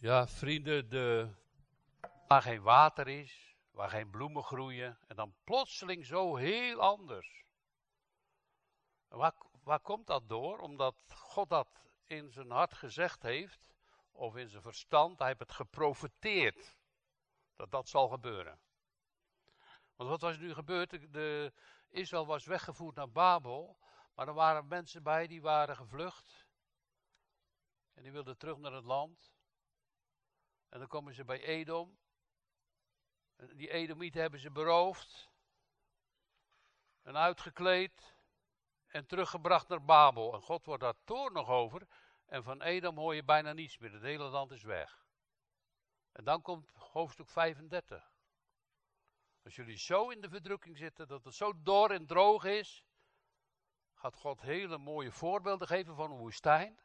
Ja, vrienden, de, waar geen water is, waar geen bloemen groeien, en dan plotseling zo heel anders. Waar, waar komt dat door? Omdat God dat in zijn hart gezegd heeft, of in zijn verstand, hij heeft het geprofeteerd, dat dat zal gebeuren. Want wat was nu gebeurd? De, Israël was weggevoerd naar Babel, maar er waren mensen bij die waren gevlucht. En die wilden terug naar het land. En dan komen ze bij Edom. Die Edomieten hebben ze beroofd. En uitgekleed. En teruggebracht naar Babel. En God wordt daar toornig over. En van Edom hoor je bijna niets meer. Het hele land is weg. En dan komt hoofdstuk 35. Als jullie zo in de verdrukking zitten, dat het zo dor en droog is, gaat God hele mooie voorbeelden geven van een woestijn.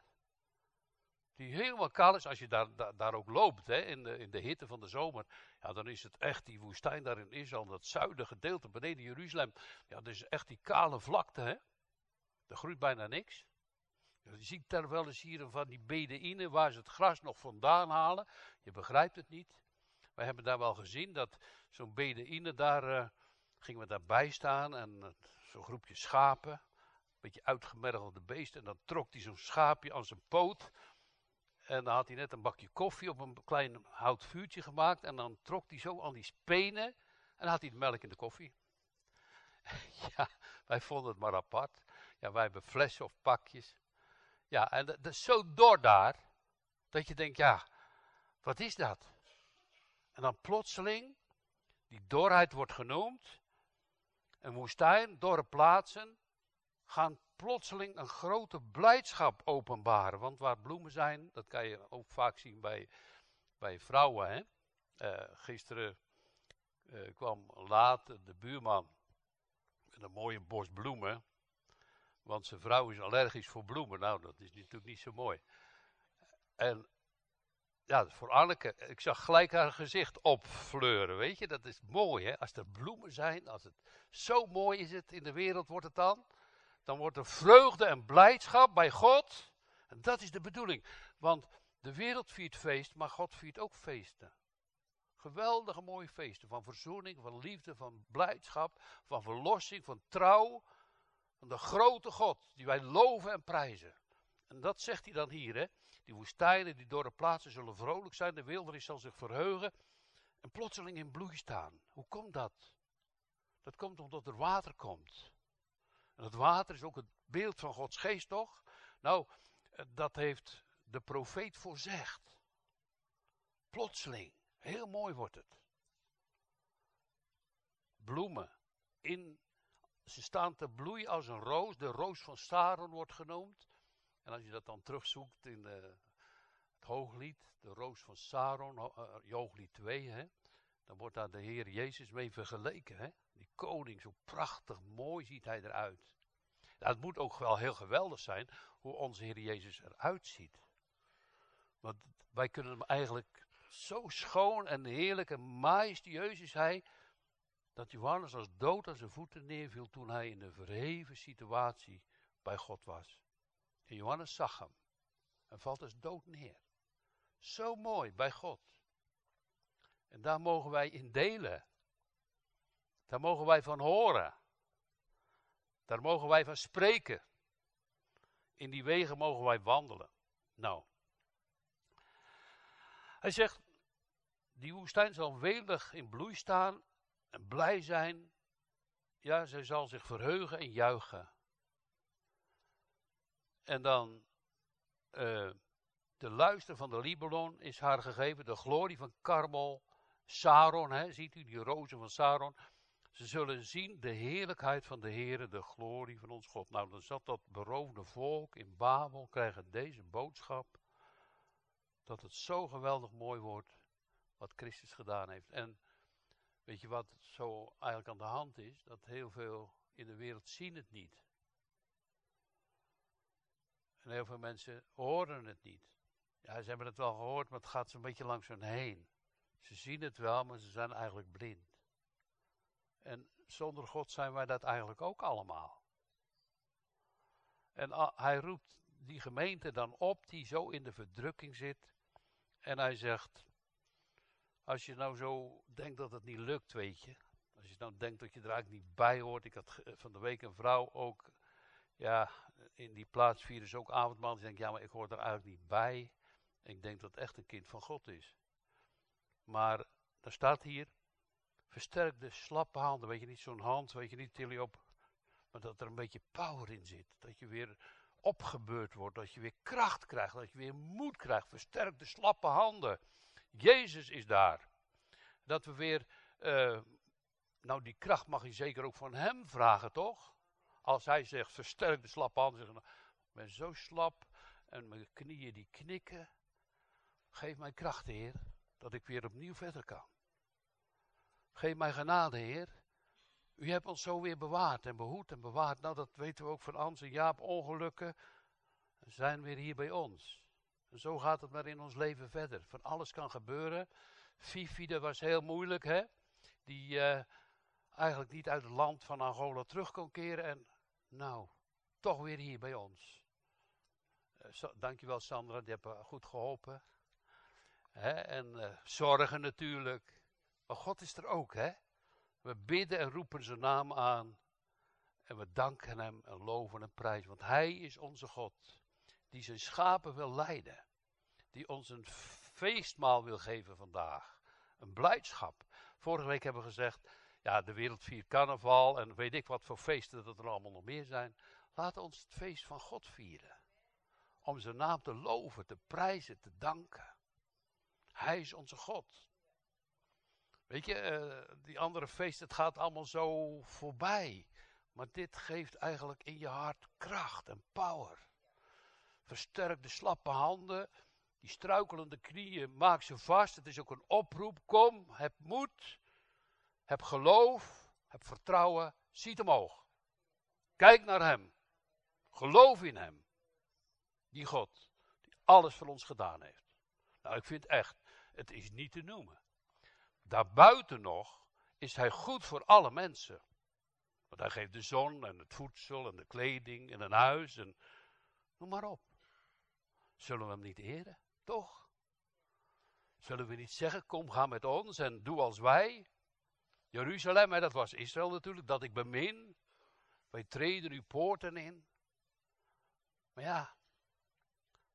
Die helemaal kaal is, als je daar, daar, ook loopt, hè, in, de, in de hitte van de zomer. Ja, dan is het echt die woestijn daar in Israël, dat zuidengedeelte beneden Jeruzalem. Ja, dat is echt die kale vlakte, hè. Er groeit bijna niks. Je ziet daar wel eens hier van die bedeïnen waar ze het gras nog vandaan halen. Je begrijpt het niet. Wij hebben daar wel gezien dat zo'n bedeïne daar, uh, gingen we daarbij staan en uh, zo'n groepje schapen, een beetje uitgemergelde beesten. En dan trok hij zo'n schaapje aan zijn poot. En dan had hij net een bakje koffie op een klein hout vuurtje gemaakt. En dan trok hij zo aan die spenen en had hij de melk in de koffie. ja, wij vonden het maar apart. Ja, wij hebben flessen of pakjes. Ja, en dat is zo door daar, dat je denkt, ja, wat is dat? En dan plotseling, die dorheid wordt genoemd, een woestijn, dorre plaatsen, gaan plotseling een grote blijdschap openbaren. Want waar bloemen zijn, dat kan je ook vaak zien bij, bij vrouwen. Hè? Uh, gisteren uh, kwam laat de buurman met een mooie bos bloemen. Want zijn vrouw is allergisch voor bloemen. Nou, dat is natuurlijk niet zo mooi. En ja, voor Anneke, ik zag gelijk haar gezicht opfleuren, weet je. Dat is mooi, hè. Als er bloemen zijn, als het zo mooi is het in de wereld, wordt het dan. Dan wordt er vreugde en blijdschap bij God. En dat is de bedoeling. Want de wereld viert feest, maar God viert ook feesten. Geweldige mooie feesten. Van verzoening, van liefde, van blijdschap, van verlossing, van trouw. Van de grote God, die wij loven en prijzen. En dat zegt hij dan hier, hè. Die woestijnen, die dorre plaatsen zullen vrolijk zijn, de wildernis zal zich verheugen en plotseling in bloei staan. Hoe komt dat? Dat komt omdat er water komt. Het water is ook het beeld van Gods geest, toch? Nou, eh, dat heeft de profeet voorzegd. Plotseling, heel mooi wordt het. Bloemen, in, ze staan te bloeien als een roos. De roos van Saron wordt genoemd. En als je dat dan terugzoekt in uh, het hooglied, de roos van Saron, uh, hooglied 2, hè, dan wordt daar de Heer Jezus mee vergeleken. Hè? Die koning, zo prachtig mooi ziet hij eruit. Nou, het moet ook wel heel geweldig zijn hoe onze Heer Jezus eruit ziet. Want wij kunnen hem eigenlijk zo schoon en heerlijk en majestueus is hij, dat Johannes als dood aan zijn voeten neerviel toen hij in een verheven situatie bij God was. En Johannes zag hem en valt als dood neer. Zo mooi bij God. En daar mogen wij in delen. Daar mogen wij van horen. Daar mogen wij van spreken. In die wegen mogen wij wandelen. Nou. Hij zegt, die woestijn zal welig in bloei staan en blij zijn. Ja, zij zal zich verheugen en juichen. En dan uh, de luister van de Libanon is haar gegeven, de glorie van Karmel, Saron, hè, ziet u die rozen van Saron. Ze zullen zien de heerlijkheid van de Heere, de glorie van ons God. Nou, dan zat dat beroofde volk in Babel, krijgen deze boodschap, dat het zo geweldig mooi wordt, wat Christus gedaan heeft. En weet je wat zo eigenlijk aan de hand is? Dat heel veel in de wereld zien het niet. En heel veel mensen horen het niet. Ja, ze hebben het wel gehoord, maar het gaat zo'n beetje langs hun heen. Ze zien het wel, maar ze zijn eigenlijk blind. En zonder God zijn wij dat eigenlijk ook allemaal. En hij roept die gemeente dan op die zo in de verdrukking zit. En hij zegt, als je nou zo denkt dat het niet lukt, weet je. Als je nou denkt dat je er eigenlijk niet bij hoort. Ik had van de week een vrouw ook, ja, in die plaats vieren ze ook avondmaal. Die denkt, ja, maar ik hoor er eigenlijk niet bij. Ik denk dat het echt een kind van God is. Maar er staat hier, versterk de slappe handen. Weet je niet, zo'n hand, weet je niet, til je op. Maar dat er een beetje power in zit. Dat je weer opgebeurd wordt. Dat je weer kracht krijgt. Dat je weer moed krijgt. Versterk de slappe handen. Jezus is daar. Dat we weer, uh, nou die kracht mag je zeker ook van hem vragen, toch? Als hij zegt, versterk de slappe handen. Zeggen, nou, ik ben zo slap en mijn knieën die knikken. Geef mij kracht, Heer, dat ik weer opnieuw verder kan. Geef mij genade, Heer. U hebt ons zo weer bewaard en behoed en bewaard. Nou, dat weten we ook van Ans Jaap. Ongelukken zijn weer hier bij ons. Zo gaat het maar in ons leven verder. Van alles kan gebeuren. Fifi, dat was heel moeilijk, hè? Die uh, eigenlijk niet uit het land van Angola terug kon keren. En nou, toch weer hier bij ons. Uh, so, dankjewel Sandra, die hebt goed geholpen. En uh, zorgen natuurlijk. Maar God is er ook, hè? We bidden en roepen zijn naam aan. En we danken hem en loven en prijzen. Want hij is onze God. Die zijn schapen wil leiden. Die ons een feestmaal wil geven vandaag. Een blijdschap. Vorige week hebben we gezegd. Ja, de wereld viert carnaval. En weet ik wat voor feesten dat er allemaal nog meer zijn. Laten ons het feest van God vieren. Om zijn naam te loven, te prijzen, te danken. Hij is onze God. Weet je, uh, die andere feesten, het gaat allemaal zo voorbij. Maar dit geeft eigenlijk in je hart kracht en power. Versterk de slappe handen, die struikelende knieën, maak ze vast. Het is ook een oproep. Kom, heb moed, heb geloof, heb vertrouwen. Ziet omhoog. Kijk naar Hem. Geloof in Hem. Die God, die alles voor ons gedaan heeft. Nou, ik vind echt, het is niet te noemen. Daarbuiten nog is hij goed voor alle mensen. Want hij geeft de zon en het voedsel en de kleding en een huis en noem maar op. Zullen we hem niet eren? Toch? Zullen we niet zeggen, kom ga met ons en doe als wij? Jeruzalem, hè, dat was Israël natuurlijk, dat ik bemin. Wij treden uw poorten in. Maar ja,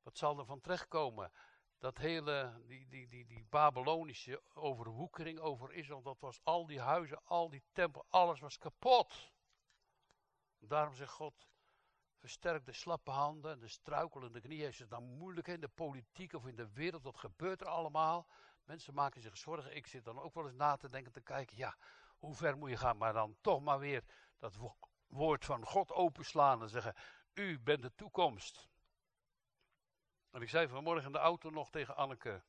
wat zal er van terechtkomen? Dat hele, die, die, die, die Babylonische overwoekering over Israël, dat was al die huizen, al die tempel, alles was kapot. Daarom zegt God, versterk de slappe handen en de struikelende knieën. Is het dan moeilijk in de politiek of in de wereld, wat gebeurt er allemaal? Mensen maken zich zorgen. Ik zit dan ook wel eens na te denken, te kijken, ja, hoe ver moet je gaan? Maar dan toch maar weer dat woord van God openslaan en zeggen, u bent de toekomst. En ik zei vanmorgen in de auto nog tegen Anneke.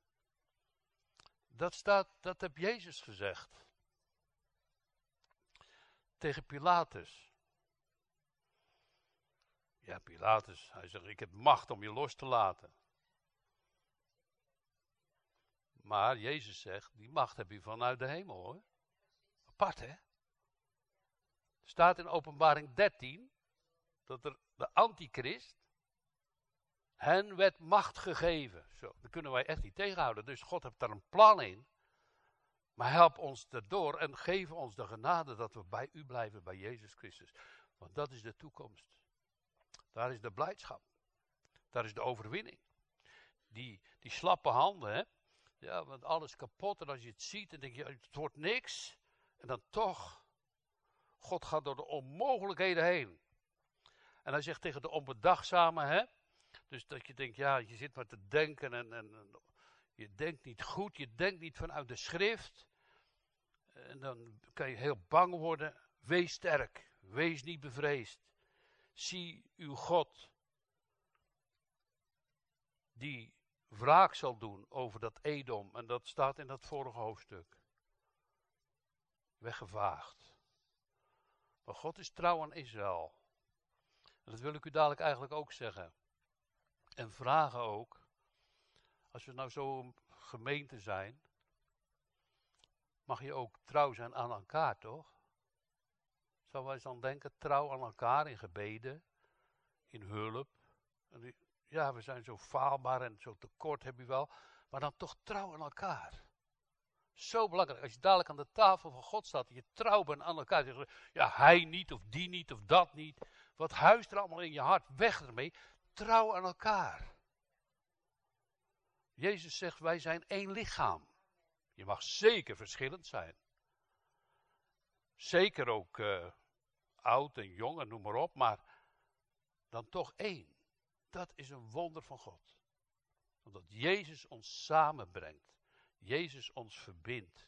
Dat staat, dat heb Jezus gezegd. Tegen Pilatus. Ja, Pilatus, hij zegt, ik heb macht om je los te laten. Maar Jezus zegt, die macht heb je vanuit de hemel hoor. Apart hè? Staat in openbaring 13 dat er de antichrist Hen werd macht gegeven. Zo, dat kunnen wij echt niet tegenhouden. Dus God heeft daar een plan in. Maar help ons erdoor en geef ons de genade dat we bij u blijven, bij Jezus Christus. Want dat is de toekomst. Daar is de blijdschap. Daar is de overwinning. Die, die slappe handen, hè. Ja, want alles kapot. En als je het ziet, dan denk je, het wordt niks. En dan toch, God gaat door de onmogelijkheden heen. En hij zegt tegen de onbedachtzamen, hè. Dus dat je denkt, ja, je zit maar te denken en, en, je denkt niet goed, je denkt niet vanuit de schrift. En dan kan je heel bang worden. Wees sterk, wees niet bevreesd. Zie uw God, die wraak zal doen over dat Edom. En dat staat in dat vorige hoofdstuk. Weggevaagd. Maar God is trouw aan Israël. En dat wil ik u dadelijk eigenlijk ook zeggen. En vragen ook, als we nou zo'n gemeente zijn, mag je ook trouw zijn aan elkaar, toch? Zou wij dan denken, trouw aan elkaar in gebeden, in hulp. ja, we zijn zo faalbaar en zo tekort, heb je wel. Maar dan toch trouw aan elkaar. Zo belangrijk. Als je dadelijk aan de tafel van God staat, je trouw bent aan elkaar. Ja, hij niet, of die niet, of dat niet. Wat huist er allemaal in je hart? Weg ermee. Trouw aan elkaar. Jezus zegt, wij zijn één lichaam. Je mag zeker verschillend zijn. Zeker ook uh, oud en jong en noem maar op, maar dan toch één. Dat is een wonder van God. Omdat Jezus ons samenbrengt. Jezus ons verbindt.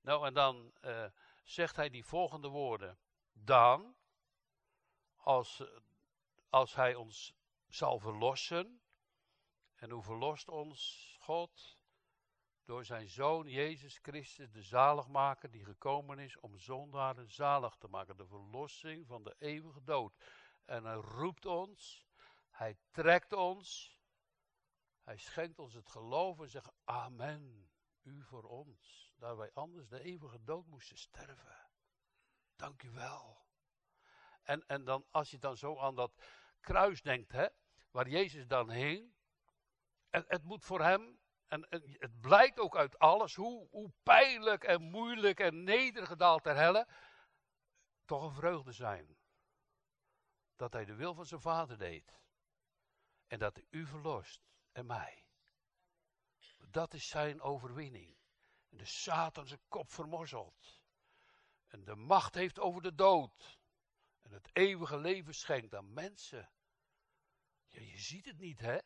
Nou, en dan uh, zegt hij die volgende woorden. Dan, als, als hij ons zal verlossen. En hoe verlost ons God? Door zijn zoon Jezus Christus, de zaligmaker, die gekomen is om zondaren zalig te maken. De verlossing van de eeuwige dood. En hij roept ons, hij trekt ons, hij schenkt ons het geloof en zegt Amen, u voor ons, daar wij anders de eeuwige dood moesten sterven. Dank u wel. En, en dan, als je dan zo aan dat kruis denkt, hè, waar Jezus dan heen, het, het moet voor hem en, het blijkt ook uit alles, hoe, hoe pijnlijk en moeilijk en nedergedaald ter helle, toch een vreugde zijn. Dat hij de wil van zijn vader deed. En dat hij u verlost en mij. Dat is zijn overwinning. En de Satan zijn kop vermorzelt. En de macht heeft over de dood. Het eeuwige leven schenkt aan mensen. Ja, je ziet het niet, hè?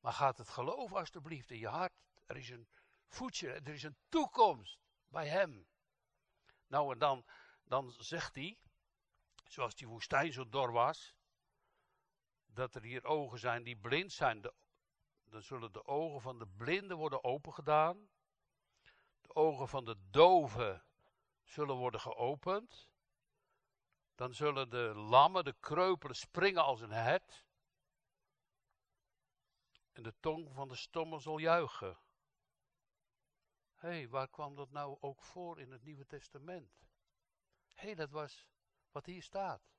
Maar gaat het geloven alstublieft in je hart. Er is een voetje, er is een toekomst bij hem. Nou en dan, dan zegt hij, zoals die woestijn zo dor was, dat er hier ogen zijn die blind zijn. dan zullen de ogen van de blinden worden opengedaan. De ogen van de doven zullen worden geopend. Dan zullen de lammen, de kreupelen springen als een het. En de tong van de stomme zal juichen. Hé, hey, waar kwam dat nou ook voor in het Nieuwe Testament? Hé, hey, dat was wat hier staat.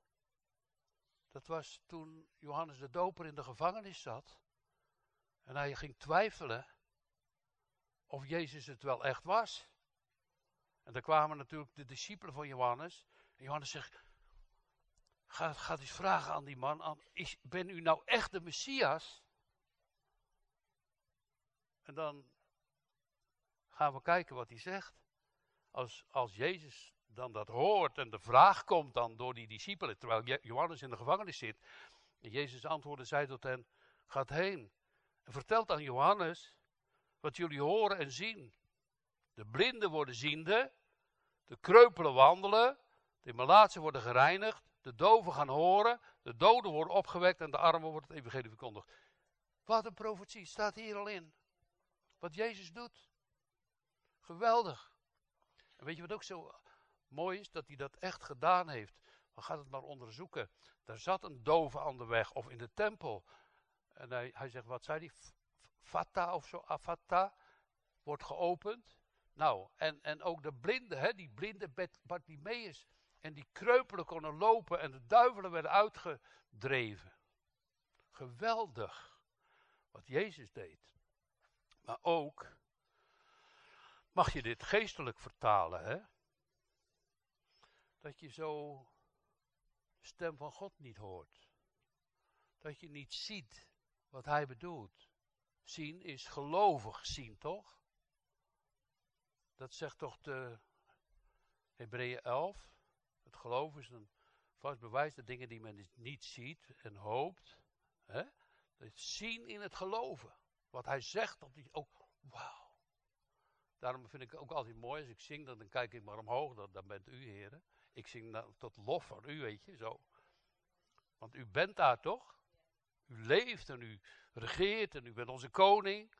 Dat was toen Johannes de Doper in de gevangenis zat. En hij ging twijfelen of Jezus het wel echt was. En dan kwamen natuurlijk de discipelen van Johannes. En Johannes zegt, ga, ga eens vragen aan die man, is, ben u nou echt de Messias? En dan gaan we kijken wat hij zegt. Als, als Jezus dan dat hoort en de vraag komt dan door die discipelen, terwijl Johannes in de gevangenis zit. En Jezus antwoordde, zei tot hen, gaat heen en vertelt aan Johannes wat jullie horen en zien. De blinden worden ziende, de kreupelen wandelen, de malaatsen worden gereinigd, de doven gaan horen, de doden worden opgewekt en de armen wordt het evangelie verkondigd. Wat een profetie, staat hier al in. Wat Jezus doet. Geweldig. En weet je wat ook zo mooi is? Dat hij dat echt gedaan heeft. We gaan het maar onderzoeken. Daar zat een dove aan de weg of in de tempel. En hij, zegt, wat zei hij? Fata of zo, afata, wordt geopend. Nou, en, en ook de blinde, hè, die blinde Bartimeus. En die kreupelen konden lopen en de duivelen werden uitgedreven. Geweldig wat Jezus deed. Maar ook mag je dit geestelijk vertalen, hè? Dat je zo de stem van God niet hoort. Dat je niet ziet wat hij bedoelt. Zien is gelovig zien, toch? Dat zegt toch de Hebreeën 11. Het geloof is een vast bewijs de dingen die men niet ziet en hoopt. Hè? Dat zien in het geloven. Wat hij zegt, dat hij, oh, wauw. Daarom vind ik het ook altijd mooi als ik zing, dan, kijk ik maar omhoog, dan, dan bent u heren. Ik zing tot lof van u, weet je, zo. Want u bent daar toch? U leeft en u regeert en u bent onze koning.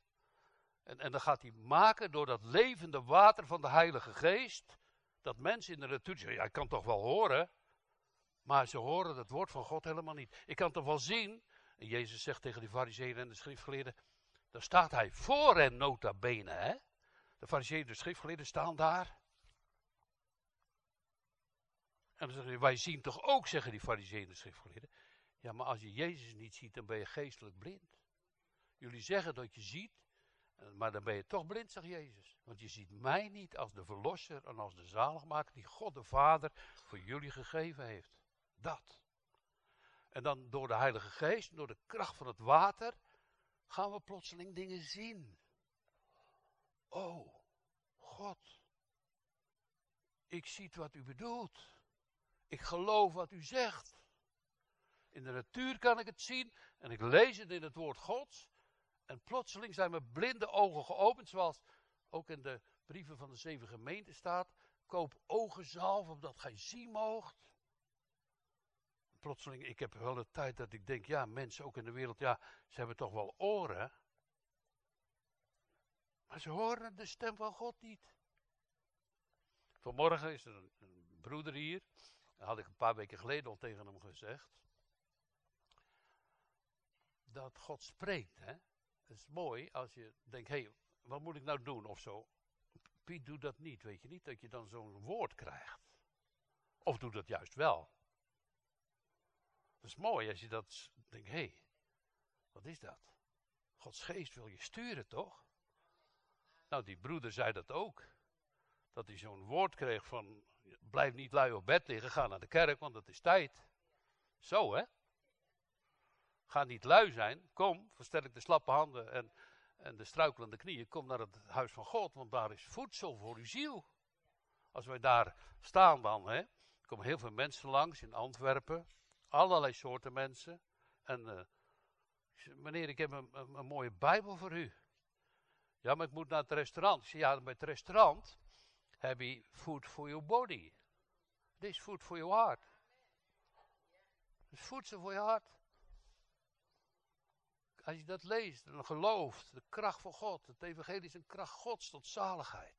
En, en dan gaat hij maken door dat levende water van de Heilige Geest. Dat mensen in de natuur zeggen, ja, ik kan toch wel horen. Maar ze horen het woord van God helemaal niet. Ik kan toch wel zien. En Jezus zegt tegen die fariseeën en de schriftgeleerden. Dan staat hij voor hen nota bene, hè. De fariseeën, de schriftgeleerden staan daar. En dan zeggen ze, wij zien toch ook, zeggen die fariseeën de schriftgeleerden. Ja, maar als je Jezus niet ziet, dan ben je geestelijk blind. Jullie zeggen dat je ziet, Maar dan ben je toch blind, zegt Jezus. Want je ziet mij niet als de verlosser en als de zaligmaker die God de Vader voor jullie gegeven heeft. Dat. En dan door de Heilige Geest, door de kracht van het water, gaan we plotseling dingen zien. Oh, God, ik zie wat u bedoelt. Ik geloof wat u zegt. In de natuur kan ik het zien en ik lees het in het woord Gods. En plotseling zijn mijn blinde ogen geopend, zoals ook in de brieven van de zeven gemeenten staat. Koop ogenzalf, opdat gij zien moogt. Plotseling, ik heb wel de tijd dat ik denk, ja, mensen ook in de wereld, ja, ze hebben toch wel oren. Maar ze horen de stem van God niet. Vanmorgen is er een, een broeder hier. Dat had ik een paar weken geleden al tegen hem gezegd. Dat God spreekt, hè. Het is mooi als je denkt, hé, hey, wat moet ik nou doen of zo. Piet doet dat niet, weet je niet, dat je dan zo'n woord krijgt. Of doet dat juist wel. Dat is mooi als je dat denkt, hé, hey, wat is dat? Gods geest wil je sturen, toch? Nou, die broeder zei dat ook. Dat hij zo'n woord kreeg van, blijf niet lui op bed liggen, ga naar de kerk, want het is tijd. Zo, hè? Ga niet lui zijn, kom, versterk de slappe handen en, en de struikelende knieën, kom naar het huis van God, want daar is voedsel voor uw ziel. Als wij daar staan dan, hè, komen heel veel mensen langs in Antwerpen, allerlei soorten mensen. En uh, meneer, ik heb een, een, mooie Bijbel voor u. Ja, maar ik moet naar het restaurant. Ik zeg, ja, bij het restaurant heb je food for your body. Dit is food for your heart. Het is voedsel voor je hart. Als je dat leest en gelooft, de kracht van God, het evangelie is een kracht Gods tot zaligheid.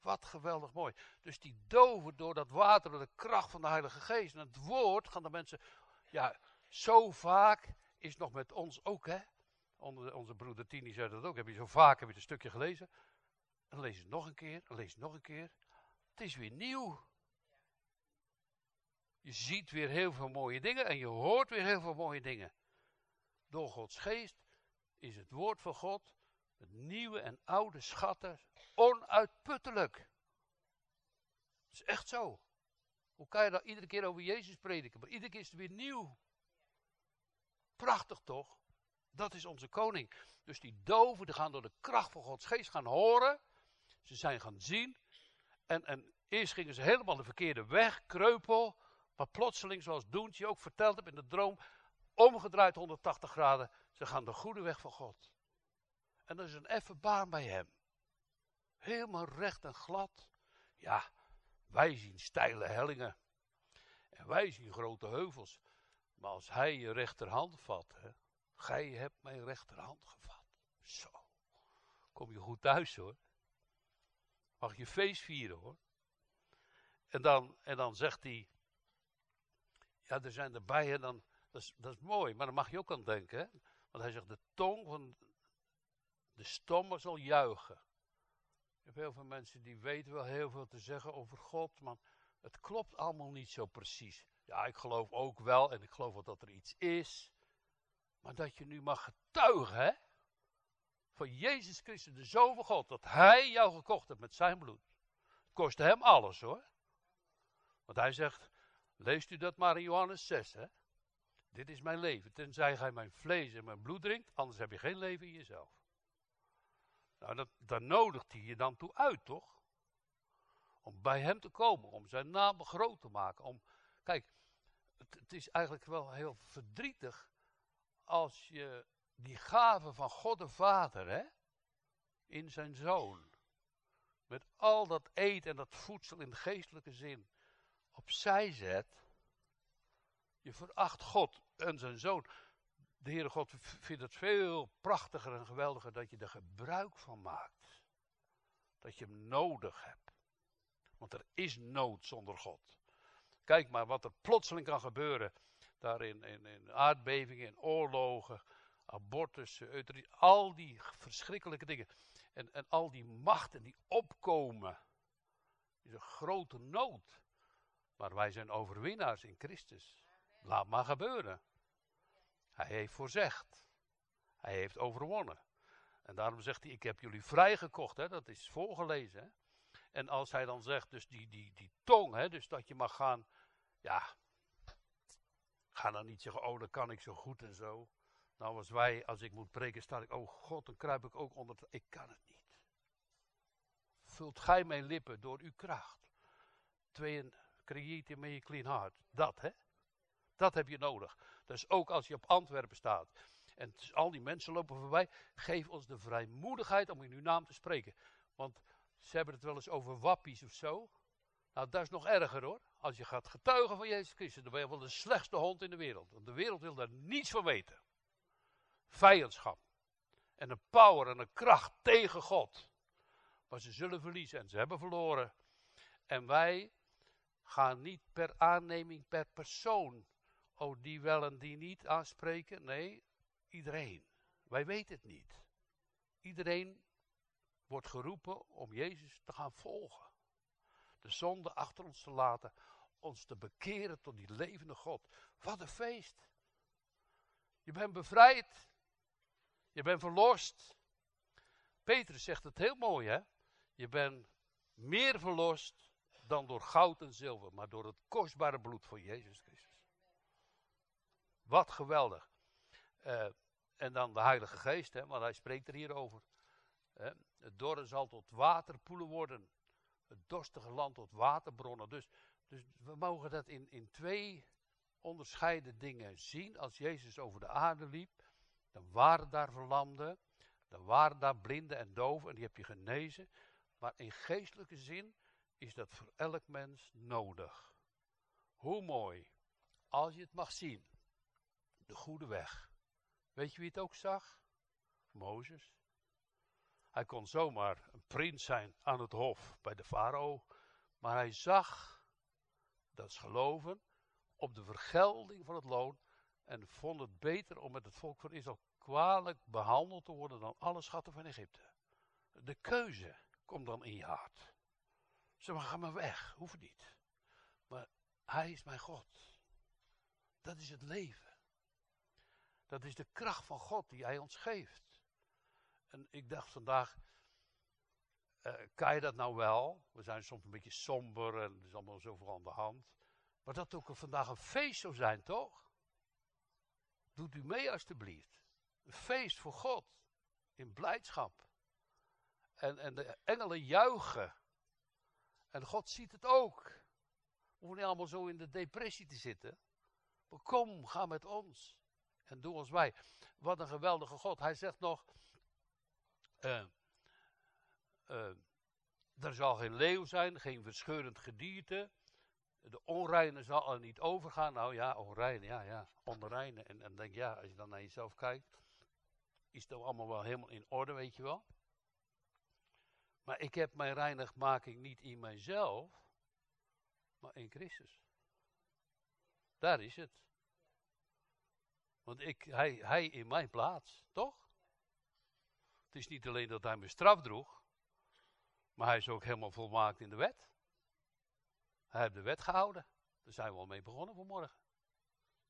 Wat geweldig mooi. Dus die doven door dat water, door de kracht van de Heilige Geest en het woord, gaan de mensen, ja, zo vaak is nog met ons ook, hè. Onze, onze broeder Tini zei dat ook, heb je zo vaak, heb je het een stukje gelezen. En lees het nog een keer, en lees het nog een keer. Het is weer nieuw. Je ziet weer heel veel mooie dingen en je hoort weer heel veel mooie dingen. Door Gods geest is het woord van God, het nieuwe en oude schatten, onuitputtelijk. Het is echt zo. Hoe kan je dat iedere keer over Jezus prediken? Maar iedere keer is het weer nieuw. Prachtig toch? Dat is onze koning. Dus die doven die gaan door de kracht van Gods geest gaan horen. Ze zijn gaan zien. En, en eerst gingen ze helemaal de verkeerde weg, kreupel. Maar plotseling, zoals Doentje ook verteld heb in de droom, omgedraaid 180 graden. Ze gaan de goede weg van God. En dat is een effen baan bij hem. Helemaal recht en glad. Ja, wij zien steile hellingen. En wij zien grote heuvels. Maar als hij je rechterhand vat, hè, gij hebt mijn rechterhand gevat. Zo. Kom je goed thuis hoor. Mag je feest vieren hoor. En dan, en dan zegt hij, ja er zijn erbij en dan, dat is, mooi, maar dan mag je ook aan denken. Hè? Want hij zegt, de tong van de stomme zal juichen. Je hebt heel veel mensen die weten wel heel veel te zeggen over God, maar het klopt allemaal niet zo precies. Ja, ik geloof ook wel en ik geloof wel dat er iets is. Maar dat je nu mag getuigen, hè? Van Jezus Christus, de Zoon van God, dat Hij jou gekocht heeft met zijn bloed. Het kostte hem alles hoor. Want hij zegt, leest u dat maar in Johannes 6, hè? Dit is mijn leven. Tenzij gij mijn vlees en mijn bloed drinkt, anders heb je geen leven in jezelf. Nou, dat, daar nodigt hij je dan toe uit, toch? Om bij hem te komen, om zijn naam groot te maken. Om, kijk, het, het is eigenlijk wel heel verdrietig als je die gave van God de Vader, hè, in zijn zoon, met al dat eten en dat voedsel in de geestelijke zin, opzij zet. Je veracht God en zijn zoon. De Heere God vindt het veel prachtiger en geweldiger dat je er gebruik van maakt. Dat je hem nodig hebt. Want er is nood zonder God. Kijk maar wat er plotseling kan gebeuren. Daar in, in, in aardbevingen, in oorlogen, abortussen, euthanasie, al die verschrikkelijke dingen. En, en al die machten die opkomen. Is een grote nood. Maar wij zijn overwinnaars in Christus. Laat maar gebeuren. Hij heeft voorzegd. Hij heeft overwonnen. En daarom zegt hij, ik heb jullie vrijgekocht. Hè? Dat is voorgelezen. Hè? En als hij dan zegt, dus die, die, die tong, hè? dus dat je mag gaan, ja, ga dan niet zeggen, oh, dat kan ik zo goed en zo. Nou, als wij, als ik moet preken, sta ik, oh God, dan kruip ik ook onder. Ik kan het niet. Vult gij mijn lippen door uw kracht. Tweeën, create in clean heart. Dat, hè? Dat heb je nodig. Dus ook als je op Antwerpen staat. En al die mensen lopen voorbij. Geef ons de vrijmoedigheid om in uw naam te spreken. Want ze hebben het wel eens over wappies of zo. Nou, dat is nog erger hoor. Als je gaat getuigen van Jezus Christus, dan ben je wel de slechtste hond in de wereld. Want de wereld wil daar niets van weten. Vijandschap. En een power en een kracht tegen God. Maar ze zullen verliezen en ze hebben verloren. En wij gaan niet per aanneming, per persoon. Oh, die wel en die niet aanspreken. Nee, iedereen. Wij weten het niet. Iedereen wordt geroepen om Jezus te gaan volgen. De zonde achter ons te laten, ons te bekeren tot die levende God. Wat een feest. Je bent bevrijd. Je bent verlost. Petrus zegt het heel mooi, hè? Je bent meer verlost dan door goud en zilver, maar door het kostbare bloed van Jezus Christus. Wat geweldig. Uh, en dan de Heilige Geest, hè, want hij spreekt er hier over. Het dorre zal tot waterpoelen worden. Het dorstige land tot waterbronnen. Dus, dus we mogen dat in, in twee onderscheiden dingen zien. Als Jezus over de aarde liep, dan waren daar verlamden, dan waren daar blinden en doven en die heb je genezen. Maar in geestelijke zin is dat voor elk mens nodig. Hoe mooi, als je het mag zien, de goede weg. Weet je wie het ook zag? Mozes. Hij kon zomaar een prins zijn aan het hof bij de farao, maar hij zag, dat is geloven, op de vergelding van het loon en vond het beter om met het volk van Israël kwalijk behandeld te worden dan alle schatten van Egypte. De keuze komt dan in je hart. Zeg maar, ga maar weg, hoeft niet. Maar hij is mijn God. Dat is het leven. Dat is de kracht van God die Hij ons geeft. En ik dacht vandaag, uh, kan je dat nou wel? We zijn soms een beetje somber en er is allemaal zoveel aan de hand. Maar dat ook vandaag een feest zou zijn, toch? Doet u mee alstublieft. Een feest voor God. In blijdschap. En, en de engelen juichen. En God ziet het ook. We hoeven niet allemaal zo in de depressie te zitten. Maar kom, ga met ons en doe ons wij. Wat een geweldige God. Hij zegt nog, uh, uh, er zal geen leeuw zijn, geen verscheurend gedierte. De onreine zal er niet overgaan. Nou ja, onreine, ja, ja, onreine. En dan denk ja, als je dan naar jezelf kijkt, is het allemaal wel helemaal in orde, weet je wel. Maar ik heb mijn reinigmaking niet in mijzelf, maar in Christus. Daar is het. Want ik, hij, hij in mijn plaats, toch? Het is niet alleen dat hij me straf droeg, maar hij is ook helemaal volmaakt in de wet. Hij heeft de wet gehouden. Daar zijn we al mee begonnen vanmorgen.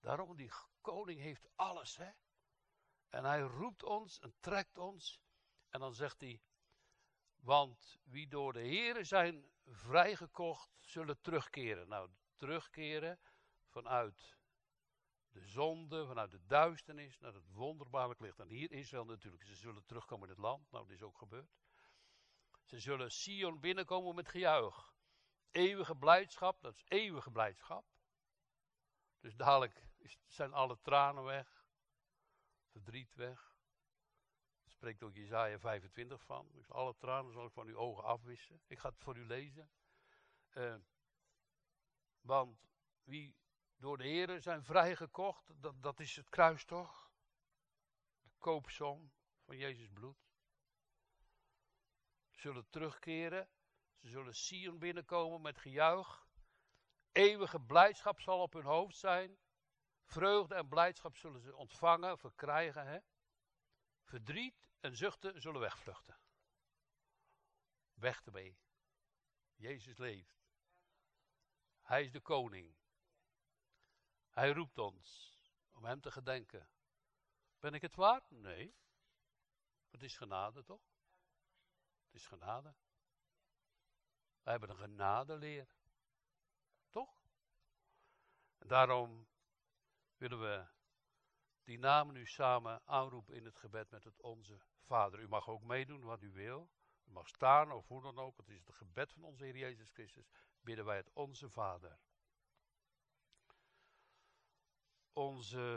Daarom, die koning heeft alles, hè. En hij roept ons en trekt ons. En dan zegt hij, want wie door de Here zijn vrijgekocht, zullen terugkeren. Nou, terugkeren vanuit de zonde, vanuit de duisternis naar het wonderbaarlijk licht. En hier Israël natuurlijk, ze zullen terugkomen in het land. Nou, dat is ook gebeurd. Ze zullen Sion binnenkomen met gejuich. Eeuwige blijdschap, dat is eeuwige blijdschap. Dus dadelijk zijn alle tranen weg, verdriet weg. Daar spreekt ook Jezaja 25 van. Dus alle tranen zal ik van uw ogen afwissen. Ik ga het voor u lezen. Uh, want wie door de Heer zijn vrijgekocht. Dat, dat is het kruis toch? De koopsom van Jezus bloed. Zullen terugkeren. Ze zullen Sion binnenkomen met gejuich. Eeuwige blijdschap zal op hun hoofd zijn. Vreugde en blijdschap zullen ze ontvangen, verkrijgen. Hè? Verdriet en zuchten zullen wegvluchten. Weg ermee. Jezus leeft. Hij is de koning. Hij roept ons om Hem te gedenken. Ben ik het waard? Nee. Het is genade, toch? Het is genade. Wij hebben een genadeleer. Toch? En daarom willen we die namen nu samen aanroepen in het gebed met het Onze Vader. U mag ook meedoen wat u wil. U mag staan of hoe dan ook. Het is het gebed van onze Heer Jezus Christus. Bidden wij het Onze Vader. Onze